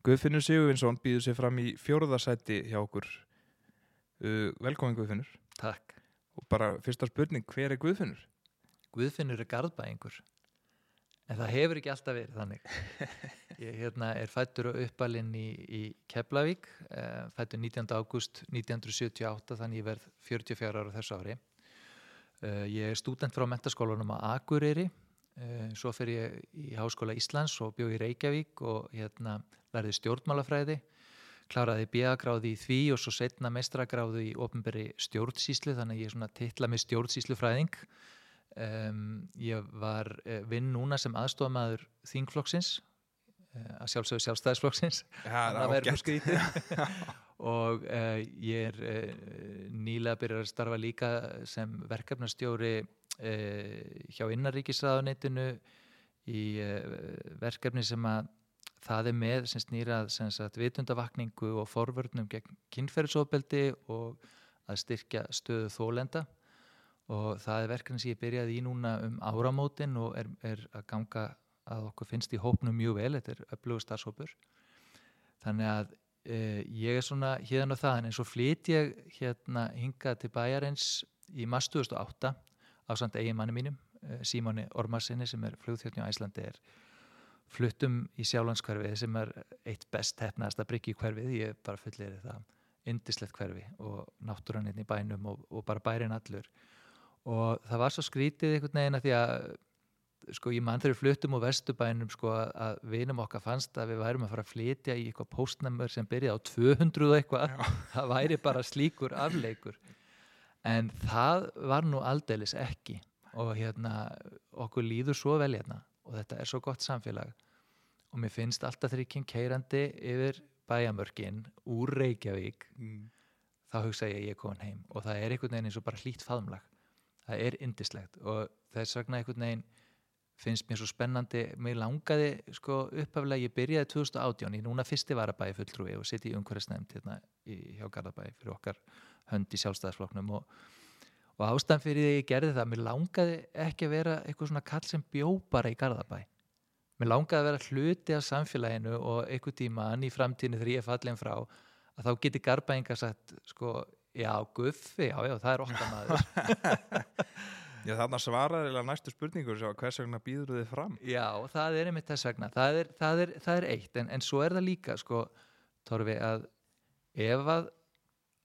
Guðfinnur Sigurvinsson býður sér fram í fjóruðarsæti hjá okkur. Uh, velkomin Guðfinnur. Takk. Og bara fyrsta spurning, hver er Guðfinnur? Guðfinnur er garðbæingur. En það hefur ekki alltaf verið þannig. Ég hérna, er fættur og uppalinn í, í Keflavík, eh, fættur 19. ágúst 1978, þannig ég verð 44 ára þessu ári. Eh, ég er stúdent frá mentaskólanum á Akureyri, svo fer ég í Háskóla Íslands og bjóð í Reykjavík og hérna lærði stjórnmálafræði, kláraði BA-gráði í því og svo setna mestragráði í ofnberi stjórnsýslu, þannig ég er svona titla með stjórnsýslufræðing. Um, ég var uh, vinn núna sem aðstofamæður þingflokksins uh, að sjálfsögðu sjálfstæðisflokksins. Ja, það verður nú skrítið og uh, ég er nýlega byrjar að starfa líka sem verkefnastjóri hjá innaríkisraðunitinu í verkefni sem að það er með sem snýrað sem sagt, vitundavakningu og forvörnum gegn kynferðsofbeldi og að styrkja stöðu þólenda og það er verkefni sem ég byrjaði í núna um áramótin og er, er að ganga að okkur finnst í hópnum mjög vel, þetta er öflugur starfsópur þannig að e, ég er svona hérna og það en svo flyt ég hérna hingað til bæjarins í mars 2008 á samt eiginmanni mínum e, Símóni Ormarsinni sem er flugþjóttni á Æslandi er fluttum í sjálfanskverfið sem er eitt best hefnaðasta bryggi hverfið, ég er bara fullir það. Indislegt hverfi og náttúranninn í bænum og, og bara bærin allur. Og það var svo skrítið einhvern veginn að því að sko ég mann þegar við fluttum úr vestubænum sko að vinum okkar fannst að við værum að fara að flytja í eitthvað postnummer sem byrjaði á 200 og eitthvað. Það væri bara slíkur afleikur en það var nú aldeilis ekki. Og hérna okkur líður svo vel hérna. Og þetta er svo gott samfélag. Og mér finnst alltaf kem keirandi yfir bæjamörkin úr Reykjavík. Mm. þá hugsa ég að ég er komin heim. Og það er einhvern veginn eins og bara hlýtt faðumlag það er indislegt og þess vegna einhvern veginn finnst mér svo spennandi, mér langaði sko upphaflega, ég byrjaði 2018 í núna fyrsti varabæi fulltrúi og sitt í umhverfisnefnd hérna hjá Garðabæi fyrir okkar hönd í sjálfstæðarsfloknum og, og ástæðan fyrir því ég gerði það, mér langaði ekki að vera eitthvað svona kall sem bjó bara í Garðabæi mér langaði að vera hluti af samfélaginu og einhver tíman í framtíðinu þegar ég er fallin frá að þá geti Garðbæinga sagt sko Já, guffi, já, já, það er okkar maður Já, þarna svarar eða næstu spurningur hvers vegna býður þið fram? Já, það er einmitt þess vegna það er, það er, það er eitt, en, en svo er það líka sko, Torfi, að ef að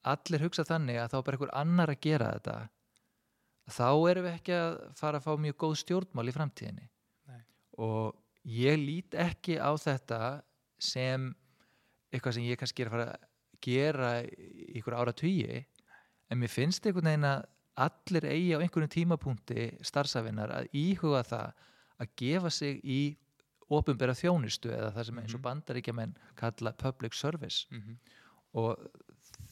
allir hugsa þannig að þá er bara einhver annar að gera þetta þá erum við ekki að fara að fá mjög góð stjórnmál í framtíðinni Nei. og ég lít ekki á þetta sem eitthvað sem ég kannski er að fara að gera ykkur ára tugi en mér finnst einhvern veginn að allir eigi á einhvern tímapunkti starfsafinnar að íhuga það að gefa sig í ofinbæra þjónustu eða það sem eins og mhm. bandaríkjaman kalla public service mm -hmm. og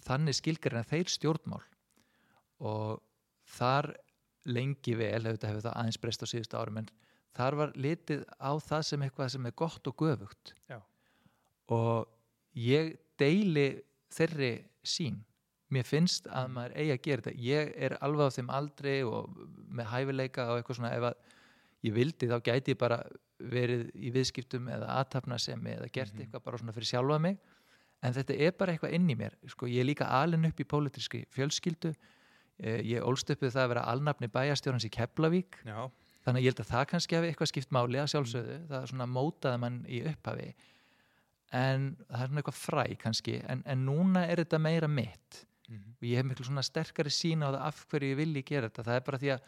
þannig skilgar en þeir stjórnmál og þar lengi vel hefur það aðeins breyst á síðustu árum en þar var litið á það sem eitthvað sem er gott og göfugt Já. og ég deili þeirri sín mér finnst að mm. maður eigi að gera þetta. Ég er alveg á þeim aldrei og með hæfileika og eitthvað svona ef að ég vildi þá gæti ég bara verið í viðskiptum eða aðtapna sem eða gert mm -hmm. eitthvað bara svona fyrir sjálfa mig. En þetta er bara eitthvað inn í mér. Sko, ég er líka alin upp í pólitíski fjölskyldu. Eh, ég ólst upp við það að vera alnafni bæjastjórnans í Keflavík. Já. þannig að ég held að það kannski hefði eitthvað skipt máli að sjálfsögðu, mm. það svona mótaði mann í upphafi. En það er svona eitthvað fræ kannski. En, en núna er þetta meira mitt mm -hmm. og ég hef miklu svona sterkari sína á það af hverju ég vilji gera þetta. Það er bara því að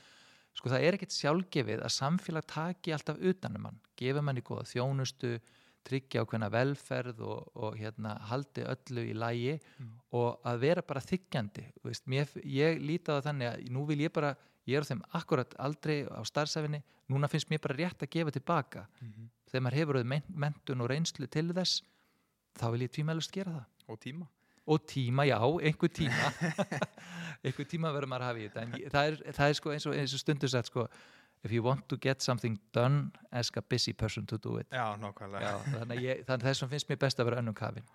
sko það er ekkert sjálfgefið að samfélag taki alltaf utanum mann. Gefa manni góða þjónustu tryggja ákveðna velferð og, og hérna, haldi öllu í lægi mm. og að vera bara þykjandi veist, mér, ég líti á það þannig að nú vil ég bara, ég er á þeim akkurat aldrei á starfsæfinni, núna finnst mér bara rétt að gefa tilbaka. Mm -hmm. þegar maður hefur mentun og reynslu til þess þá vil ég tvímælust gera það. Og tíma og tíma, já, einhver tíma. Einhver tíma verður maður að hafa í þetta. En það er, það er sko eins og, eins og stundu sett sko if you want to get something done ask a busy person to do it. Já, nokkvæmlega þannig, að finnst mér best að vera önnum kafin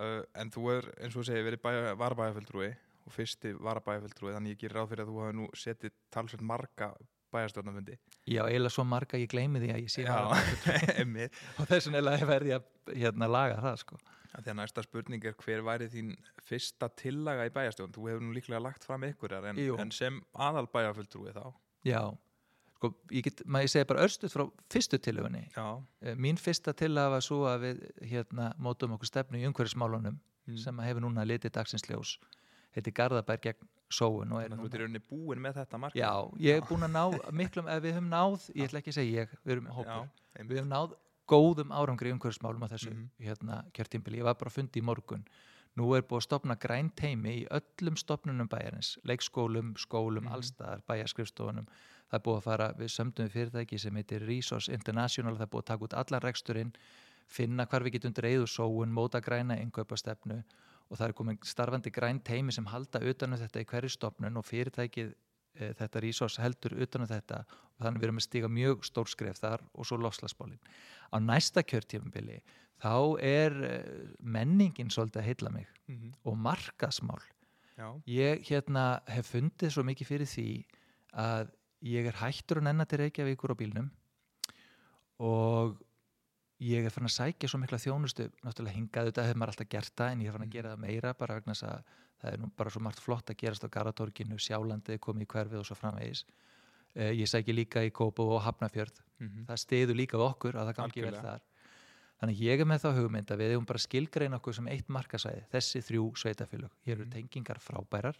uh, en þú er, eins og þú segir, verið varabæðaföldrúi og fyrsti varabæðaföldrúi þannig ég ger ráð fyrir að þú hafi nú setið talsveit marga bæjarstjórnafundi Já, eiginlega svo marga ég gleymi því að ég sé Já, einmitt. Og þess vegna verði að hérna, laga það sko. Því að næsta spurning er hver væri þín fyrsta tillaga í bæjarstjórn? Þú hefur nú líklega lagt fram ykkur en, en sem aðal bæjarfulltrúi þá? Já, sko, ég get, maður ég segi bara örstuð frá fyrstu tillögunni? Já, Eh, Mín fyrsta tillaga var svo að við hérna, mótum okkur stefnu í umhverfismálunum Mm. sem hefur núna litið dagsins ljós. Heiti Garðabær gegn sóun er þú ert í rauninni búin með þetta markmið? Já, ég er búin að ná miklum, við höfum náð, ég ætla ekki að segja ég, við erum hópur, við höfum náð góðum árangri í umhverfismálum á þessu Mhm. hérna, kjörtímbili, ég var bara að fundi í morgun nú er búið að stopna græn teimi í öllum stopnunum bæjarins leikskólum, skólum, Mhm. allstaðar bæjarskriftstofunum, það er búið að fara við sömdum fyrirtæki sem heitir Resource International, það er búið að taka út allan reksturinn finna hvar við getum dreigðu sóun, móta græna innkaupastefnu og það er komin starfandi græn teimi sem halda utanum þetta í hverju stopnun og fyrirtækið e, þetta Resource heldur utanum þetta og þannig við erum að stiga mjög stór skref þar og svo lofslagsbólin. Á næsta kjörtímabili þá er e, menningin svolítið að heilla mig Mhm. og markasmál. Já, Ég hérna hef fundið svo mikið fyrir því að ég er hættur að nenna til Reykjavíkur á bílnum og ég er fann að sækja svo mikla þjónustu náttúrulega hingað, þetta hefur maður alltaf gert það en ég er fann að gera það meira bara vegna þess að það er nú bara svo margt flott að gerast á Garatorginu, Sjálandið komið í hverfið og svo framvegis. Eh, ég sækja líka í Kópó og Hafnafjörð Mhm. það stiður líka við okkur að það gangi vel þar. Þannig ég er með þá hugmynd að við hefum bara skilgrein okkur sem eitt markasæði þessi þrjú sveitafélög, hér eru Mhm. tengingar frábærar.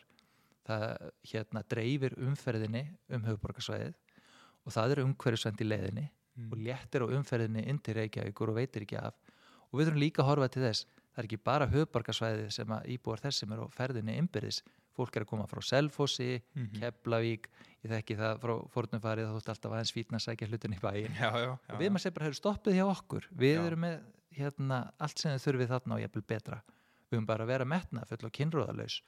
Það hérna dreifir umferðinni um höfuborgarsvæðið og það er umhverjusvend í leiðinni Mhm. og léttir á umferðinni inn til Reykjavíkur og veitir ekki af. Og við þurfum líka að horfa til þess það er ekki bara höfuborgarsvæðið sem að íbúar þess sem er á ferðinni innbyrðis. Fólk er að koma frá Selfossi, Mhm. Keflavík ég þekki það frá fornumfarið þá þú ert alltaf aðeins fítna að sækja hlutin í bæin Já, já, já, og við maður segir bara, hefur stoppið hjá okkur. Við erum með hérna, allt sem þið þurfið þarna og jafnvel betra. Við höfum bara að vera metna full og kynróðalaus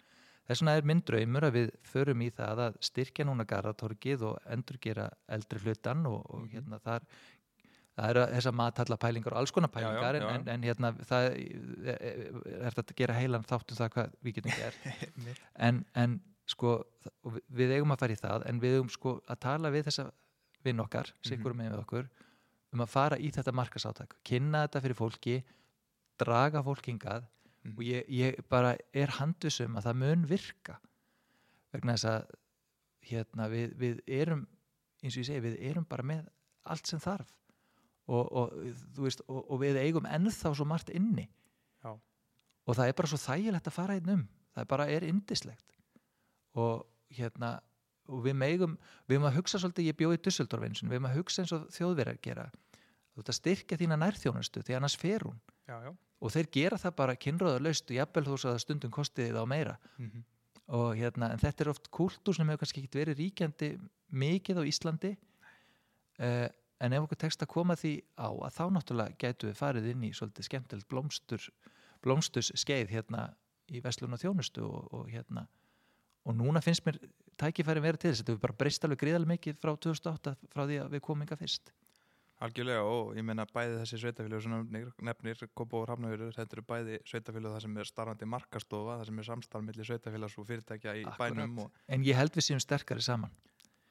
þess vegna er minn draumur að við förum í það að styrkja núna Garðatorgið og endurgera eldri hlutan og, og Mhm. hérna þar það eru þessar mathallapælingar og alls konar Já, já, pælingar já. En, en hérna það er, er þetta að gera heilan þáttum það hvað við getum gert en, en sko við- eigum að fara í það en við eigum sko að tala við þessa vinn okkar, Mhm. með við okkur um að fara í þetta markasátak kynna þetta fyrir fólki draga fólk Mhm. og ég, ég bara er handvisum að það mun virka. Vegna þess að hérna við, við erum eins og ég segi, við erum bara með allt sem þarf. Og, og, veist, og, og við eigum ennþá svo margt inni. Já. og það er bara svo þægilegt að fara einn um. Það er bara er indislegt og hérna og við megum, við megum að hugsa svolítið, ég bjóði í Dusseldorf eins og við megum að hugsa eins og þjóðverjar gera. Þú ert að styrkja þína nærþjónustu því annars fer hún. Já, já og þeir gera það bara kynröðalaust og jafnvel svo að það stundum kostiði þá meira. Mhm. og hérna, en þetta er oft kúltúr sem hefur kannski ekkert verið ríkjandi mikið á Íslandi. Uh, en ef okkur tekst að koma því á að þá náttúrulega gætu við farið inn í svolítið skemmtilegt blómstur blómstus skeið hérna í Veslun og þjónustu og, og hérna. Og núna finnst mér tækifæri vera til þess. Þetta hefur bara breyst alveg gríðarlega mikið frá 2008 frá því að við komum inga fyrst Algjörlega og ég meina bæði þessi sveitafélög sem nefnir, Kópó og Hrafnauður þetta eru bæði sveitafélög það sem er starfandi markastofa það sem er samstarf millir sveitafélags og fyrirtækja í Akkúrat. bænum og en ég held við séum sterkari saman.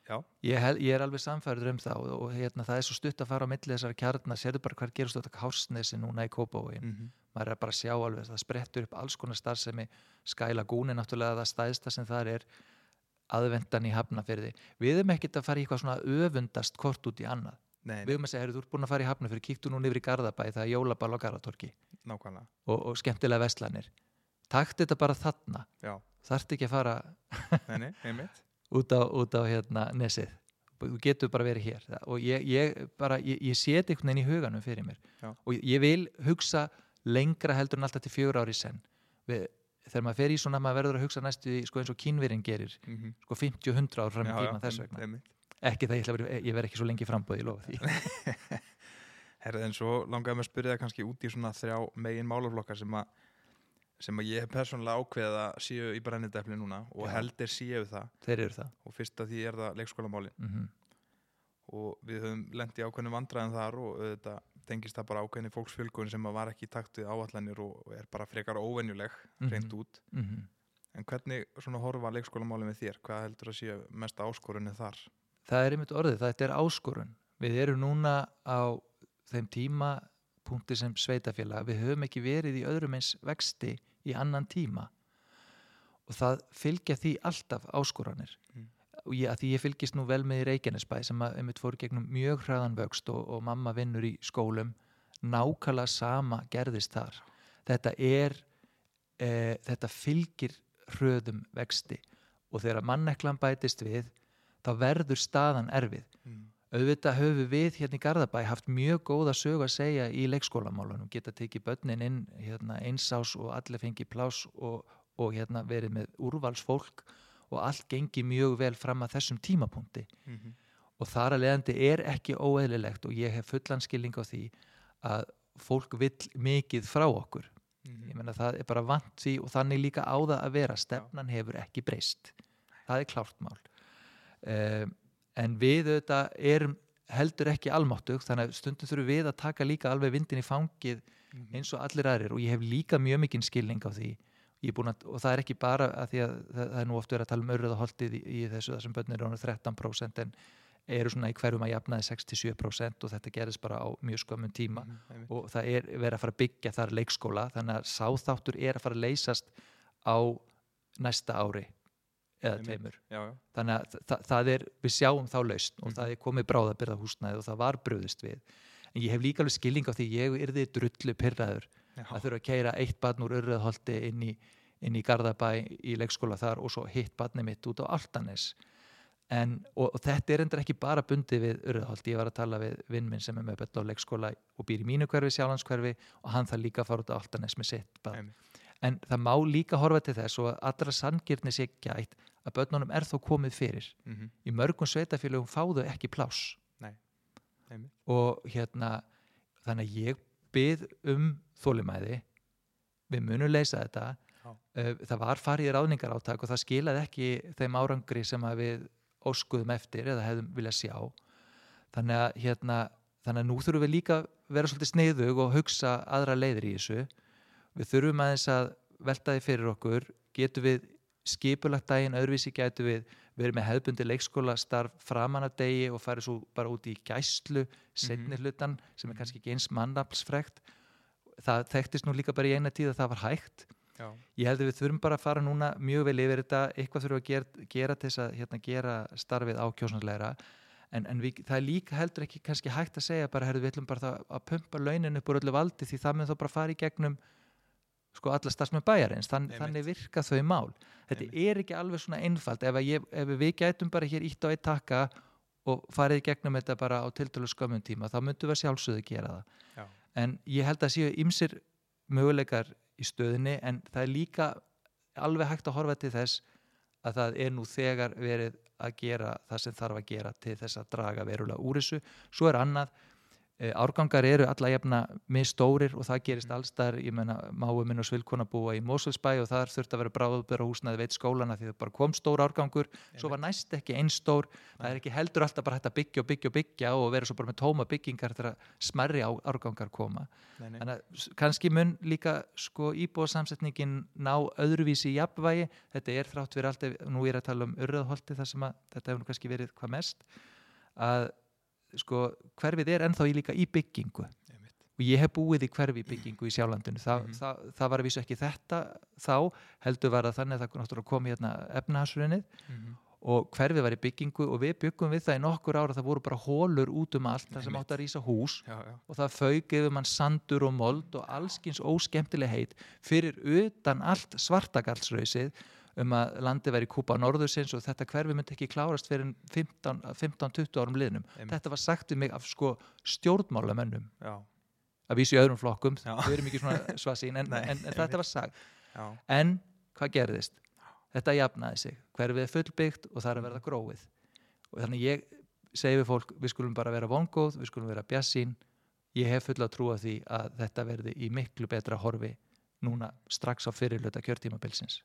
Ég, hel, ég er alveg samfærður um það og, og hérna, það er svo stutt að fara á milli þessar kjarnar, sérðu bara hvað gerist þetta hásnesi núna í Kópavóin, mm maður er bara að sjá alveg það sprettur upp alls konar starfsemi. Skæla gúni náttúrulega það stæðsta sem það er aðvendan í hafnafyrði við erum ekkert að fara í eitthvað svona öfundast kort út í annað, nei, við erum að segja heyrðu, þú ert búin að fara í hafnafyrði, kíktu núna yfir í Garðabæ það er jólaball á Garðatorki nákvæmlega. Og, og skemmtilega veslanir takt þetta bara þarna. Já, þarft ekki að fara nei, nei, út á, út á hérna, nesið. Þú getur bara verið hér. Og ég, ég bara, ég, ég seti einhvern veginn í huganum fyrir mér. Já. og ég, vil hugsa lengra heldur en alltaf til fjögur ári senn. Við, þegar maður fer í svona maður verður að hugsa næstu sko, eins og kínverinn gerir mm -hmm. sko 50-100 ár fram í tíma þess vegna. einmitt. Ekki það ég, ætla að vera, ég verð ekki svo lengi frambóð ég lofa því. Herrið en svo langaði mig að spyrja það kannski út í svona þrjá megin málaflokkar sem að sem að ég hef persónulega ákveðið að séu í brennidefli núna og Já. heldur séu það. Þeir eru það. Og fyrst að því er það leikskólamálin. Mm og við höfum lendi ákveðinu vandræðin þar og þetta tengist það bara ákveðinu fólksfjölgun sem var ekki í takt við áallanir og er bara frekar óvenjuleg Mhm. reynd út. -hmm. en hvernig svona horfa leikskólamálin við þér? Hvað heldur að séu mesta áskorunni þar það er einmitt orðið, þetta er áskorun. Við erum núna á þeim tímapunkti sem sveitafélag við höfum ekki verið í öðrum eins vexti í annan tíma. Og það fylgja því alltaf áskoranir. Mm. og ég, því ég fylgist nú vel með í Reykjanesbæ sem að einmitt fór gegnum mjög hraðan vöxt og, og mamma vinnur í skólum. Nákvæmlega sama gerðist þar. Þetta er e, þetta fylgir hröðum vexti. Og þegar manneklan bætist við þá verður staðan erfið. Mm. auðvitað höfum við hérna í Garðabæ haft mjög góða sög að segja í leikskólamálunum, geta tekið börnin inn hérna, einsás og allir fengi plás og, og hérna, verið með úrvalsfólk og allt gengi mjög vel fram að þessum tímapunkti. Mhm. og þar að leiðandi er ekki óeðlilegt og ég hef fullan skilning á því að fólk vill mikið frá okkur. Mhm. ég menna það er bara vant því og þannig líka á það að vera. Stefnan hefur ekki breyst. Það er klárt mál um, en við auðvitað erum heldur ekki almáttug þannig að stundum þurfum við að taka líka alveg vindin í fangið Mhm. eins og allir aðrir og ég hef líka mjög mikinn skilning á því að, og það er ekki bara að því að það, það er nú oft verið að tala um örðaholtið í, í þessu þessum börnir er ánum 13% en eru svona í hverjum að jafnaði 67% og þetta gerist bara á mjög skömmun tíma einmitt. og það er verið að fara að byggja þar leikskóla þannig að sáþáttur er að fara að leysast á næsta ári eða tveimur já, já. þannig að það, það er, við sjáum þá laust og Mhm. það er komið bráðabyrða húsnæði og það var bröðist við en ég hef líka alveg skilning á því ég yrði drullu pyrraður að þurfa að keira eitt barn úr urðholti inn í, inn í Garðabæ í leikskóla þar og svo hitt barni mitt út á Altanes en, og, og þetta er endur ekki bara bundið við urðholti, ég var að tala við vinn minn sem er með börn á leikskóla og býr í mínu hverfi, sjálfanskverfi og hann þarf líka að fara út á Altanes með sitt barn Einmitt. En það má líka horfa til þess og allra sangirni sé gætt að börnunum er þó komið fyrir. Mhm. í mörgum sveitafélögum fá þau ekki pláss. Einmitt. og hérna þannig að ég bið um þólimæði við munum leysa þetta. Já. Uh, það var farið í ráðningar áttak og það skilaði ekki þeim árangri sem við óskuðum eftir eða hefðum vilja sjá. Þannig að hérna þannig að nú þurfum við líka vera svolítið sneiðug og hugsa aðra leiðir í þessu við þurfum aðeins að velta því fyrir okkur. Getum við skipulagt daginn öðruvísi? Getum við verið með hefðbundi leikskóla starf framan af degi og farið svo bara út í gæslu setni hlutan sem er kannski ekki eins mannaflsfrekt? Það þekktist nú líka bara í eina tíð að það var hægt. Já. ég held að við þurfum bara að fara núna mjög vel yfir þetta, eitthvað þurfum að gera, gera til þess að hérna, gera starfið ákjósnarlegra en, en við, það er líka heldur ekki kannski hægt að segja bara, herru, við ætlum bara að pumpa launin upp úr öllu valdi því það mun þá bara fara í gegnum sko alla starfsmenn bæjarins. Þann, þannig virka þau mál. Þetta Einmitt. er ekki alveg svona einfalt. Ef, ég, ef við gætum bara hér ítt á eitt takka og farið gegnum þetta bara á tiltölu skömmun tíma þá myndum við sjálfsögðu gera það. Já. en ég held að séu ymsir möguleikar í stöðinni en það er líka alveg hægt að horfa til þess að það er nú þegar verið að gera það sem þarf að gera til þess að draga verulega úr þessu. Svo er annað, árgangar eru alla jafna misstórir og það gerist allstar, ég menna máu minn og svilkona búa í Moselsbæ og þar þurfti að vera bráðbæra húsnaði veit skólana því það bara kom stór árgangur. Svo var næst ekki einn stór. Það er ekki heldur alltaf bara hægt að byggja og byggja og byggja og vera svo bara með tóma byggingar þegar smerri á árgangar koma. Nei, nei. þannig að kannski mun líka sko íbúðsamsetningin ná öðruvísi í jafnvægi, þetta er þrátt fyrir allt ef- nú er að tala um urðaholti þar sem að þetta hefur kannski verið hvað mest að sko hverfið er ennþá líka í byggingu Einmitt. og ég hef búið í hverfi byggingu í sjálandinu Þa, Mhm. það, það var að vísu ekki þetta þá heldur var það þannig að það kom hérna efnahasurinnið Mhm. og hverfið var í byggingu og við byggum við það í nokkur ára það voru bara hólur út um allt þar sem átt að rísa hús Já, já. og það fauk yfir mann sandur og mold og allskins óskemmtileg heit fyrir utan allt svartagallsrausið um að landi væri kúpa norðursins og þetta hverfi myndi ekki klárast fyrir 15-20 árum liðnum. Einmitt. Þetta var sagt við mig af sko stjórnmálamönnum Já. að vísu í öðrum flokkum, Já. við erum ekki svona svasín en, Nei, en, en þetta var sagt. Já. En hvað gerðist? Þetta jafnaði sig. Hverfið er fullbyggt og það er að verða gróið. Og þannig ég segi við fólk, við skulum bara vera vongóð, við skulum vera bjassín. Ég hef fulla trú á því að þetta verði í miklu betra horfi núna strax á fyrirluta kjörtímabilsins.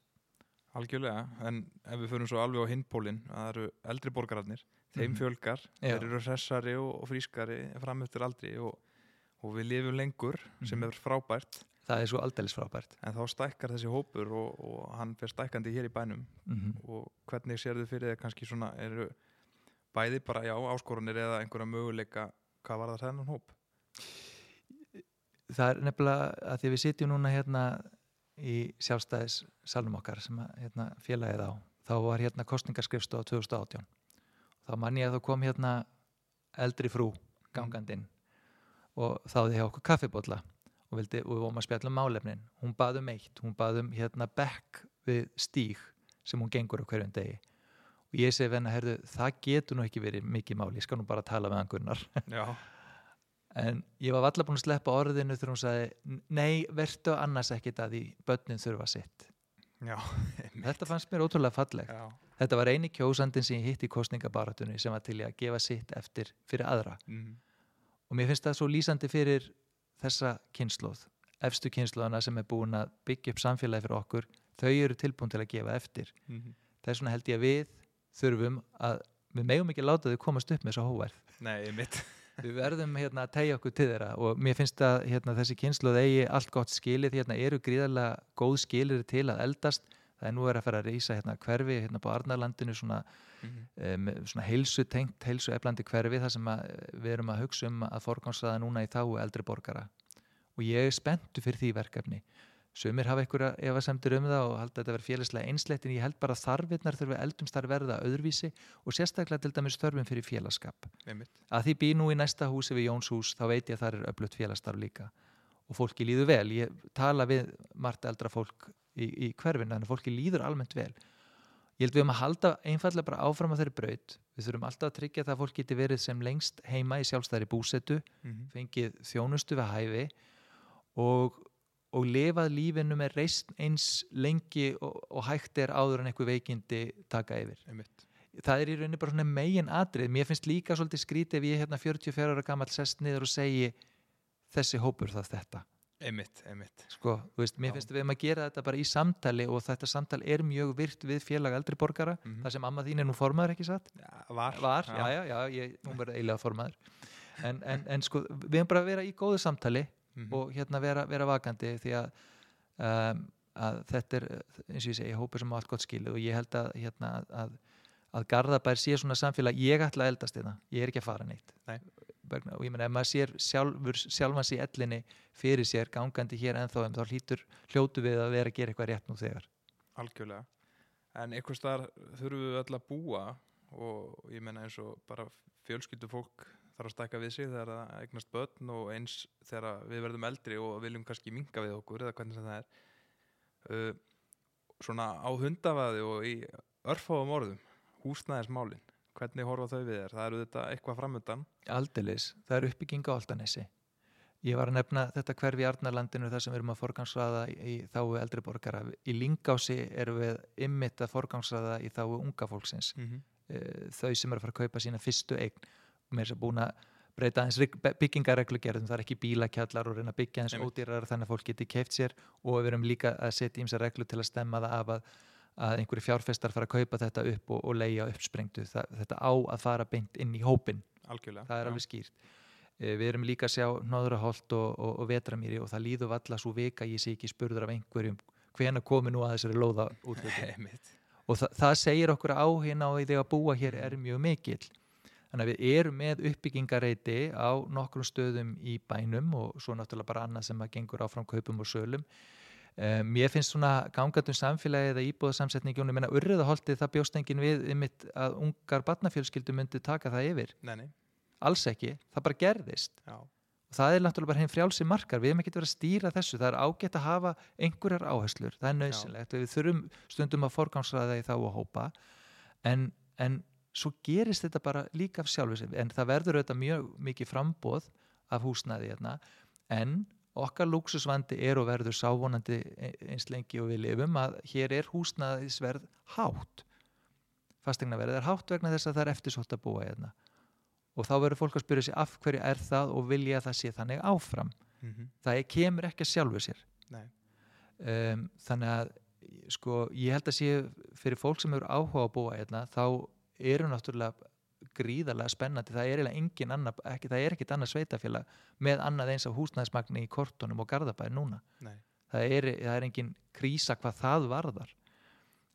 Algjörlega, en ef við förum svo alveg á hindpólinn að það eru eldri borgararnir þeim Mhm. fjölgar, Já. þeir eru hressari og, frískari fram eftir aldri og, og við lifum lengur sem Mhm. er frábært Það er svo aldeilis frábært. en þá stækkar þessi hópur og, og hann fer stækkandi hér í bænum Mm og hvernig sér þið fyrir þeir kannski svona eru bæði bara, já, áskorunir eða einhverja möguleika, hvað var það þennan hóp? það er nefnilega að því við sitjum núna hérna í sjálfstæðis salnum okkar sem að, hérna, félagið á. Þá var hérna kostningarskrifstu á 2018 þá mann ég að þá kom hérna eldri frú gangandinn og þáði hjá okkur kaffibotla og, vildi, og við vorum að spjalla um málefnin. Hún baði um eitt, hún baði um hérna bekk við stíg sem hún gengur á hverjum degi. Og ég segi venna, herðu, það getur nú ekki verið mikið máli, ég skal nú bara tala með angunnar en ég var allar búin að sleppa orðinu þegar hún sagði nei, vertu annars ekkit að því börnin þurfa sitt. Já, þetta fannst mér ótrúlega falleg já, þetta var eini kjósandin sem ég hitt í kostningabaratunni sem var til að gefa sitt eftir fyrir aðra. Mm, og mér finnst það svo lýsandi fyrir þessa kynnslóð efstu kynnslóðana sem er búin að byggja upp samfélagi fyrir okkur. Þau eru tilbúin til að gefa eftir. Mm, það er svona held ég að við þurfum að við megum ekki láta þau komast upp með þessu hóverð nei, mitt, við verðum hérna að tegja okkur til þeirra og mér finnst að hérna, þessi kynsluð eigi allt gott skilið, hérna eru gríðarlega góð skilir til að eldast. Það er nú verið að fara að reysa hérna hverfi hérna på Arnarlandinu svona, mm, um, svona heilsu tengt, heilsu eflandi hverfi þar sem að, við erum að hugsa um að forgámsraða núna í þáu eldri borgara. Og ég er spenntu fyrir því verkefni sumir hafa einhverja efasemtur um það og halda þetta að vera félagslega einsleitt en ég held bara að þarfinnar þurfi eldumstar verða öðruvísi og sérstaklega til dæmis þörfum fyrir félagskap. Mitt, að því bý nú í næsta húsi við Jóns hús þá veit ég að það er öflutt félagstarf líka. Og fólki líður vel, ég tala við margt eldra fólk í, í hverfinu þannig að fólki líður almennt vel. Ég held við um að halda einfallega bara áfram á þeirri braut. Við þurfum alltaf að tryggja það að fólk geti verið sem lengst heima í sjálfstæðri búsetu mm, fengið þjónustu við hæfi og, og lifað lífinu með reist eins lengi og, og hægt er áður en einhver veikindi taka yfir. Mitt, það er í rauninni bara svona megin atrið mér finnst líka svolítið skrítið ef ég hérna 44 ára gammal sest niður og segi þessi hópur það þetta. Einmitt, einmitt, sko, þú veist, mér Já. finnst við um að gera þetta bara í samtali og þetta samtal er mjög virt við félag eldri borgara, Mhm. það sem amma þín er nú formaður ekki satt, ja, var, var, já, já, já, ég, hún verður eiginlega formaður. En, en, en sko, við erum bara að vera í góðu samtali Mhm, og hérna vera, vera vakandi því að, um, að þetta er eins og ég segi, hópur sem á allt gott skilið og ég held að hérna, að, að Garðabær sé svona samfélag, ég ætla að eldast þetta, ég er ekki að fara neitt. Nei. Og ég meina ef maður sér sjálfur, sjálfans í ellinni fyrir sér gangandi hér ennþá þá hlýtur hljótu við að vera að gera eitthvað rétt nú þegar. Algjörlega. En einhvers staðar þurfum við öll að búa og ég menna eins og bara fjölskyldu fólk þarf að stækka við sig þegar það eignast börn og eins þegar við verðum eldri og viljum kannski minga við okkur eða hvernig sem það er uh, svona á hundavaði og í örfáðum orðum húsnæðismálin hvernig horfa þau við þér? Það eru þetta eitthvað framöndan Aldeilis, það er uppbygging á Altanesi Ég var að nefna þetta hverfi í Arnarlandinu þar sem við erum að forgangsraða í, þáu eldri borgara. Í Lingási erum við ymmit að forgangsraða í þáu unga fólksins. mm -hmm. Þau sem eru að fara að kaupa sína fyrstu eign. Mér er svo búin að breyta aðeins byggingarreglugerðum, það er ekki bílakjallar og reyna að byggja aðeins ódýrar þannig að fólk geti keift sér og við erum líka að setja ímsa reglu til að stemma það af að, að einhverju fjárfestar fara að kaupa þetta upp og, og leia uppsprengtu. Það, þetta á að fara beint inn í hópin algjörlega það er já. alveg skýrt Eh, við erum líka að sjá Nóðuraholt og, og, og Vetramýri og það líður valla svo vika ég sé ekki spurður af einhverjum hvena komi nú að þessari lóða Einmitt. og það, það segir okkur áhina á því að búa hér er mjög mikill þannig að við erum með uppbyggingareiti á nokkrum stöðum í bænum og svo náttúrulega bara annað sem að gengur áfram kaupum og sölum. Um, mér finnst svona gangandum samfélagi eða íbúðasamsetningjum, ég meina urriðaholtið það bjóst enginn við ymitt að ungar barnafjölskyldu myndi taka það yfir. Nei, nei, alls ekki, það bara gerðist. Já, og það er náttúrulega bara hinn frjálsi markar við hefum ekki verið að stýra þessu, það er ágætt að hafa einhverjar áherslur, það er nöðsynlegt við þurfum stundum að forgangsraða í þá og hópa en, en svo gerist þetta bara líka af sjálfu sig en það verður auðvitað mjög mikið frambóð af húsnæði hérna. En okkar lúksusvandi er og verður sávonandi eins lengi og við lifum að hér er húsnæðisverð hátt. Fastegnaverð er hátt vegna þess að það er eftirsótt að búa hérna. Og þá verður fólk að spyrja sig af hverju er það og vilja að það sé þannig áfram? Mm það er, kemur ekki að sjálfu sér. Um, þannig að sko, ég held að sé fyrir fólk sem eru áhuga að búa hérna þá eru náttúrulega gríðarlega spennandi, það er er ekkit annað sveitafélag með annað eins af húsnæðismagni í kortunum og garðabæði núna. Það er, það er engin krísa hvað það varðar.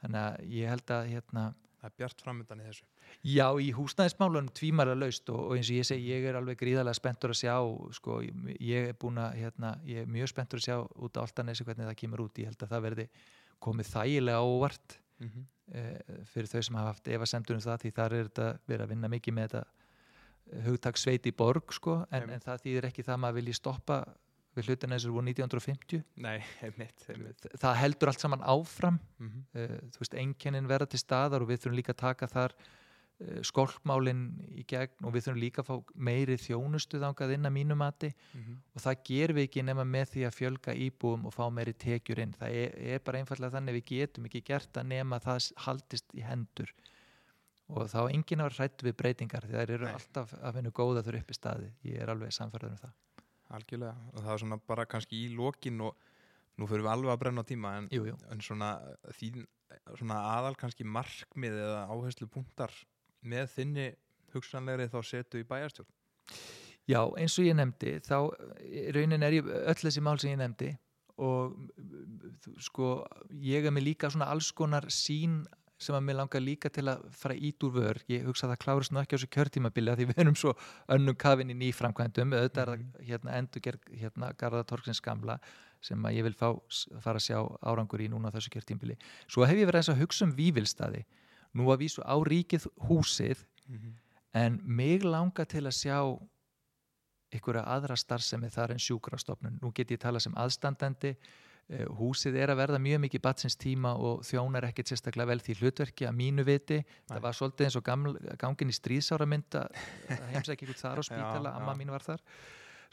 Þannig að ég held að hérna, það er bjart framöndan í þessu. Já, í húsnæðismálunum tvímæla laust og, og eins og ég segi, ég er alveg gríðarlega spenntur að sjá, sko, ég er búin að, hérna, ég er mjög spenntur að sjá út á Altanesi hvernig það kemur út, ég held að það verði komið þægilega óvart mm -hmm. e, fyrir þau sem hafa haft efasemtur um það, því þar er þetta verið að vinna mikið með þetta hugtak sveit í borg, sko, en, en það þýðir ekki það að maður vilji stoppa við hlutina eins og voru 1950 Nei, einmitt, einmitt. það heldur allt saman áfram Mm -hmm. uh, þú veist, einkennin verða til staðar og við þurfum líka að taka þar uh, skolkmálinn í gegn og við þurfum líka að fá meiri þjónustu þangað inn að mínu mati Mhm. og það gerum við ekki nema með því að fjölga íbúum og fá meiri tekjur inn það er, er bara einfallega þannig við getum ekki gert að nema það haldist í hendur og þá enginn vera hrætt við breytingar því þær eru Nei. alltaf að finna góða þurr upp í staði ég er alveg samfærður um það Algjörlega, og það er svona bara kannski í lokin og nú fyrir við alveg að brenna tíma en, jú, jú. en svona þín svona aðal kannski markmið eða áherslu punktar með þinni hugsanlegri þá setu í bæjarstjórn? Já, eins og ég nefndi, þá raunin er ég öll þessi mál sem ég nefndi og sko, ég er með líka svona alls konar sín sem að mér langar líka til að fara ít úr vör. Ég hugsa að það klárist nú ekki á þessu kjörtímabili því við erum svo önnum kafin í nýframkvæmdum. Auðvitað er það hérna endur hérna Garða Torgsins gamla sem að ég vil fá, fara að sjá árangur í núna á þessu kjörtímabili. Svo hef ég verið að hugsa um vívilstaði nú að vísu á ríkið húsið en mig langar til að sjá einhverja aðra starfsemi þar en sjúkrastofnun. Nú get ég tala sem aðstandandi, eh, húsið er að verða mjög mikið batsins tíma og þjónar ekkert sérstaklega vel því hlutverki að mínu viti. Nei. Það var svolítið eins og gaml, gangin í stríðsára mynda, heimsæk ykkur þar á spítala, Já, amma já. mín var þar.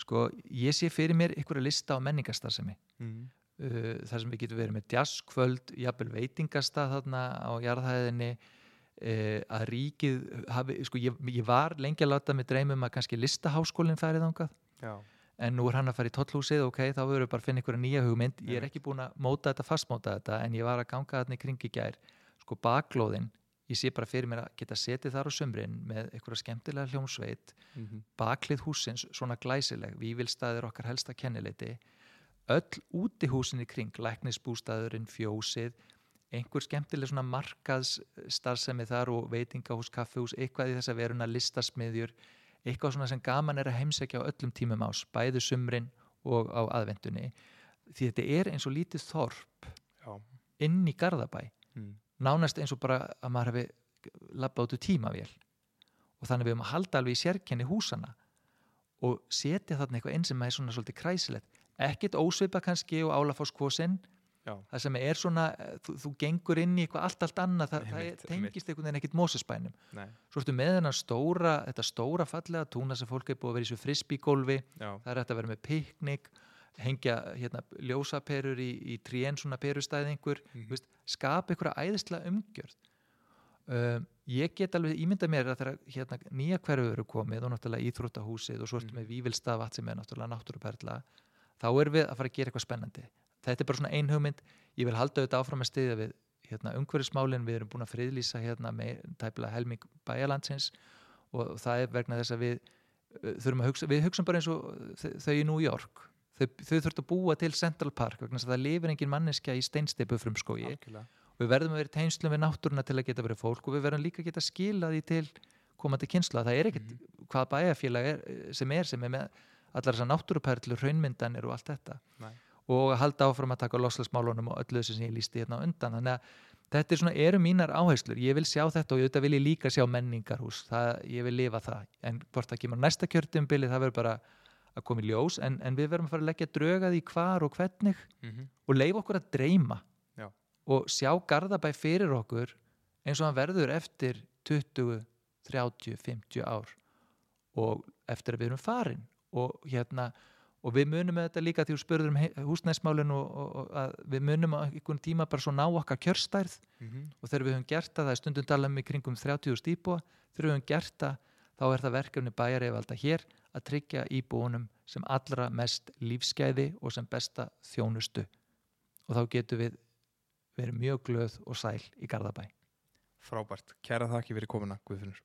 Sko, ég sé fyrir mér einhverja lista á menningastarfsemi. mm. Uh, þar sem við getum verið með jazzkvöld, jafnvel veitingastað þarna á jarðhæðinni uh, að ríkið hafi, sko, ég, ég var lengi að láta mig dreymum að kannski listaháskólinn færið þangað. Já, en nú er hann að fara í tollhúsið, ok, þá verður við bara að finna einhverja nýja hugmynd, ég er ekki búin að móta þetta, fastmóta þetta, en ég var að ganga þarna í kring í gær, sko baklóðin ég sé bara fyrir mér að geta setið þar á sömrin með einhverja skemmtilega hljómsveit mm baklið húsins svona glæsileg vívilstaðir okkar helsta kennileiti öll útihúsin í kring læknisbústaðurinn, fjósið einhver skemmtileg svona markaðs starfsemi þar og veitingahús, kaffehús eitthvað í þess að veruna listasmiðjur eitthvað svona sem gaman er að heimsækja á öllum tímum ás, bæðu sumrin og á aðvendunni því þetta er eins og lítið þorp já. inn í Garðabæ. Mm. nánast eins og bara að maður hefði labba út úr tímavél. Og þannig við höfum að halda alveg í sérkenni húsana og setja þarna eitthvað inn sem er svona svolítið kræsilegt ekkit ósvipa kannski og álafoskvosinn Já, það sem er svona, eh, þú, þú gengur inn í eitthvað allt allt annað, það, það er- tengist einhvern veginn ekkit mósespænum svo ertu með þennan stóra, þetta stóra fallega túna sem fólk er búið að vera í svo frisbygólfi já, það er hægt að vera með piknik hengja hérna, ljósaperur í, í trén svona perustæðingur mm. veist, skapa einhverja æðislega umgjörð. Um, ég get alveg ímynda mér að þegar hérna, nýja hverju eru komið og náttúrulega íþróttahúsið og svo ertu Mhm. með vívilstafatt sem er náttúrulega náttúruperla þá erum við að fara að gera eitthvað spennandi. Þetta er bara svona ein hugmynd. Ég vil halda auðvitað áfram að stiðja við hérna, umhverfismálin, við erum búin að friðlýsa hérna, með tæpilega helming bæjalandsins og það er vegna þess að við þurfum að hugsa, við hugsaum bara eins og þau- í New York. Þau, þau þurft að búa til Central Park vegna þess að það lifir engin manneskja í steinsteipu algjörlega. Og við verðum að vera í teinslum við náttúruna til að geta verið fólk og við verðum líka að geta skila því til komandi kynsla, það er ekkert hvað bæjarfélag er, sem er sem er með allar þessar náttúruperlur, hraunmyndanir og allt þetta. Nei. og halda áfram að taka loslagsmálunum og öllu þessu sem ég lísti hérna undan. Þannig að þetta er svona, eru mínar áherslur. Ég vil sjá þetta og ég vil líka sjá menningarhús, það, ég vil lifa það. En hvort það kemur næsta kjörtumbili það verður bara að koma í ljós. En, en við verðum að fara að leggja drögað í hvar og hvernig mm og leifa okkur að dreyma. Já. og sjá Garðabæ fyrir okkur eins og hann verður eftir 20, 30, 50 ár og eftir að við erum farin og hérna og við munum með þetta líka því þú spurður um he- húsnæðismálin og, og, og að við munum á einhvern tíma bara svo ná okkar kjörstærð. Og þegar við höfum gert það, það er stundum talað um í kringum 30 stíbúa, þegar við höfum gert það þá er það verkefni bæjareifalda hér að tryggja íbúunum sem allra mest lífsgæði og sem besta þjónustu. Og þá getum við verið mjög glöð og sæl í Garðabæ. Frábært, kæra þakki fyrir komuna Guðfinnur